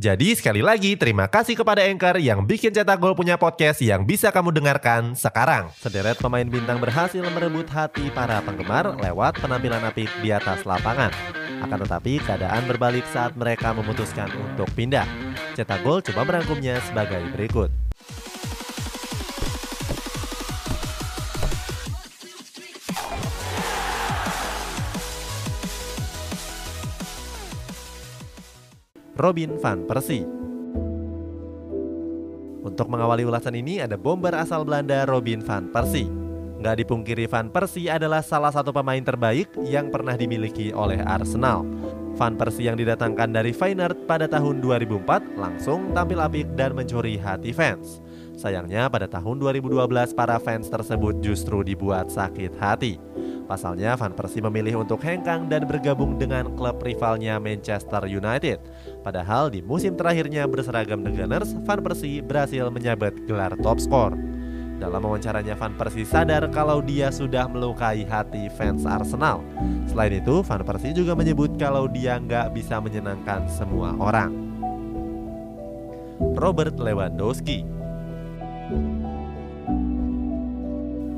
Jadi sekali lagi terima kasih kepada Anchor yang bikin Cetak Gol punya podcast yang bisa kamu dengarkan sekarang. Sederet pemain bintang berhasil merebut hati para penggemar lewat penampilan apik di atas lapangan. Akan tetapi keadaan berbalik saat mereka memutuskan untuk pindah. Cetak Gol coba merangkumnya sebagai berikut. Robin van Persie. Untuk mengawali ulasan ini ada bomber asal Belanda Robin van Persie. Nggak dipungkiri Van Persie adalah salah satu pemain terbaik yang pernah dimiliki oleh Arsenal. Van Persie yang didatangkan dari Feyenoord pada tahun 2004 langsung tampil apik dan mencuri hati fans. Sayangnya pada tahun 2012 para fans tersebut justru dibuat sakit hati. Pasalnya Van Persie memilih untuk hengkang dan bergabung dengan klub rivalnya Manchester United. Padahal di musim terakhirnya berseragam The Gunners, Van Persie berhasil menyabet gelar top skor. Dalam wawancaranya Van Persie sadar kalau dia sudah melukai hati fans Arsenal. Selain itu, Van Persie juga menyebut kalau dia nggak bisa menyenangkan semua orang. Robert Lewandowski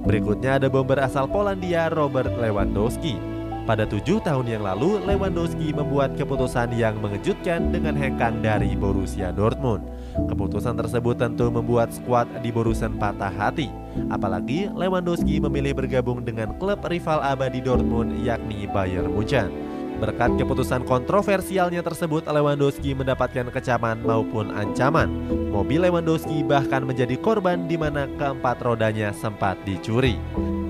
Berikutnya ada bomber asal Polandia Robert Lewandowski. Pada tujuh tahun yang lalu, Lewandowski membuat keputusan yang mengejutkan dengan hengkang dari Borussia Dortmund. Keputusan tersebut tentu membuat skuad di Borussen patah hati. Apalagi Lewandowski memilih bergabung dengan klub rival abadi Dortmund yakni Bayern Munchen. Berkat keputusan kontroversialnya tersebut, Lewandowski mendapatkan kecaman maupun ancaman. Mobil Lewandowski bahkan menjadi korban di mana keempat rodanya sempat dicuri.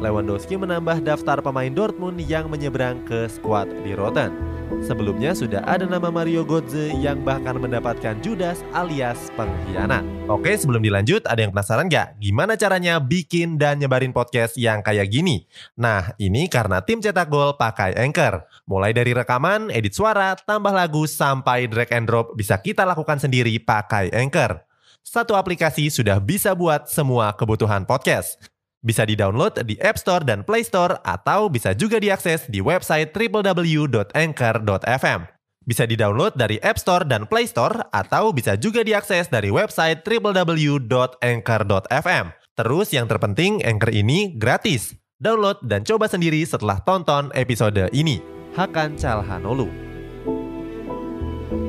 Lewandowski menambah daftar pemain Dortmund yang menyeberang ke skuad di Rotten. Sebelumnya sudah ada nama Mario Götze yang bahkan mendapatkan Judas alias pengkhianat. Oke sebelum dilanjut ada yang penasaran gak gimana caranya bikin dan nyebarin podcast yang kayak gini? Nah ini karena tim cetak gol pakai Anchor. Mulai dari rekaman, edit suara, tambah lagu sampai drag and drop bisa kita lakukan sendiri pakai Anchor. Satu aplikasi sudah bisa buat semua kebutuhan podcast. Bisa di-download di App Store dan Play Store atau bisa juga diakses di website www.anchor.fm. Bisa di-download dari App Store dan Play Store atau bisa juga diakses dari website www.anchor.fm. Terus yang terpenting Anchor ini gratis. Download dan coba sendiri setelah tonton episode ini. Hakan Calhanoglu.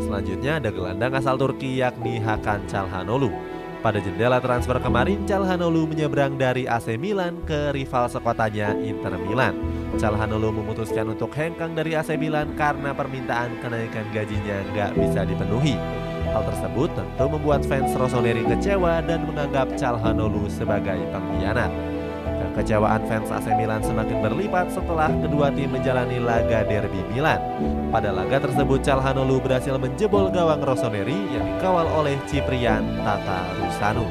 Selanjutnya ada gelandang asal Turki yakni Hakan Calhanoglu. Pada jendela transfer kemarin, Calhanoglu menyeberang dari AC Milan ke rival sekotanya Inter Milan. Calhanoglu memutuskan untuk hengkang dari AC Milan karena permintaan kenaikan gajinya nggak bisa dipenuhi. Hal tersebut tentu membuat fans Rossoneri kecewa dan menganggap Calhanoglu sebagai pengkhianat. Kekecewaan fans AC Milan semakin berlipat setelah kedua tim menjalani laga derby Milan. Pada laga tersebut Calhanoglu berhasil menjebol gawang Rossoneri yang dikawal oleh Ciprian Tata Rusanu.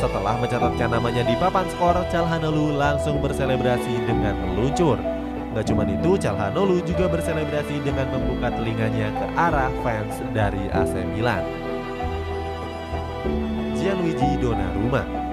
Setelah mencatatkan namanya di papan skor, Calhanoglu langsung berselebrasi dengan meluncur. Gak cuma itu, Calhanoglu juga berselebrasi dengan membuka telinganya ke arah fans dari AC Milan. Gianluigi Donnarumma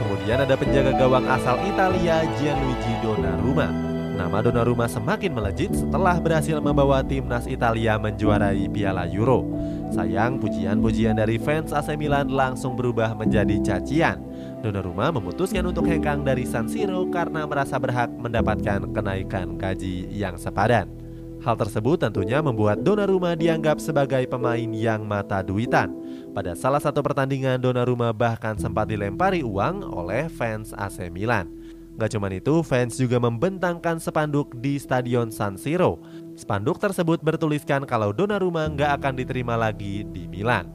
Kemudian ada penjaga gawang asal Italia Gianluigi Donnarumma. Nama Donnarumma semakin melejit setelah berhasil membawa timnas Italia menjuarai Piala Euro. Sayang pujian-pujian dari fans AC Milan langsung berubah menjadi cacian. Donnarumma memutuskan untuk hengkang dari San Siro karena merasa berhak mendapatkan kenaikan gaji yang sepadan. Hal tersebut tentunya membuat Donnarumma dianggap sebagai pemain yang mata duitan. Pada salah satu pertandingan Donnarumma bahkan sempat dilempari uang oleh fans AC Milan. Gak cuma itu, fans juga membentangkan spanduk di Stadion San Siro. Spanduk tersebut bertuliskan kalau Donnarumma nggak akan diterima lagi di Milan.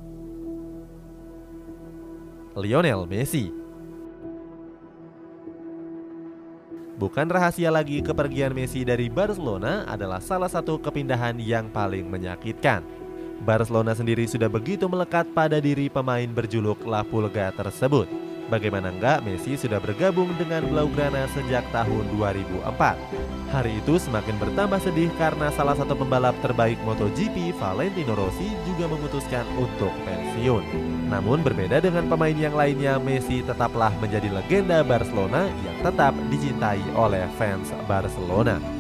Lionel Messi Bukan rahasia lagi kepergian Messi dari Barcelona adalah salah satu kepindahan yang paling menyakitkan. Barcelona sendiri sudah begitu melekat pada diri pemain berjuluk La Pulga tersebut. Bagaimana enggak Messi sudah bergabung dengan Blaugrana sejak tahun 2004. Hari itu semakin bertambah sedih karena salah satu pembalap terbaik MotoGP Valentino Rossi juga memutuskan untuk pensiun. Namun berbeda dengan pemain yang lainnya, Messi tetaplah menjadi legenda Barcelona yang tetap dicintai oleh fans Barcelona.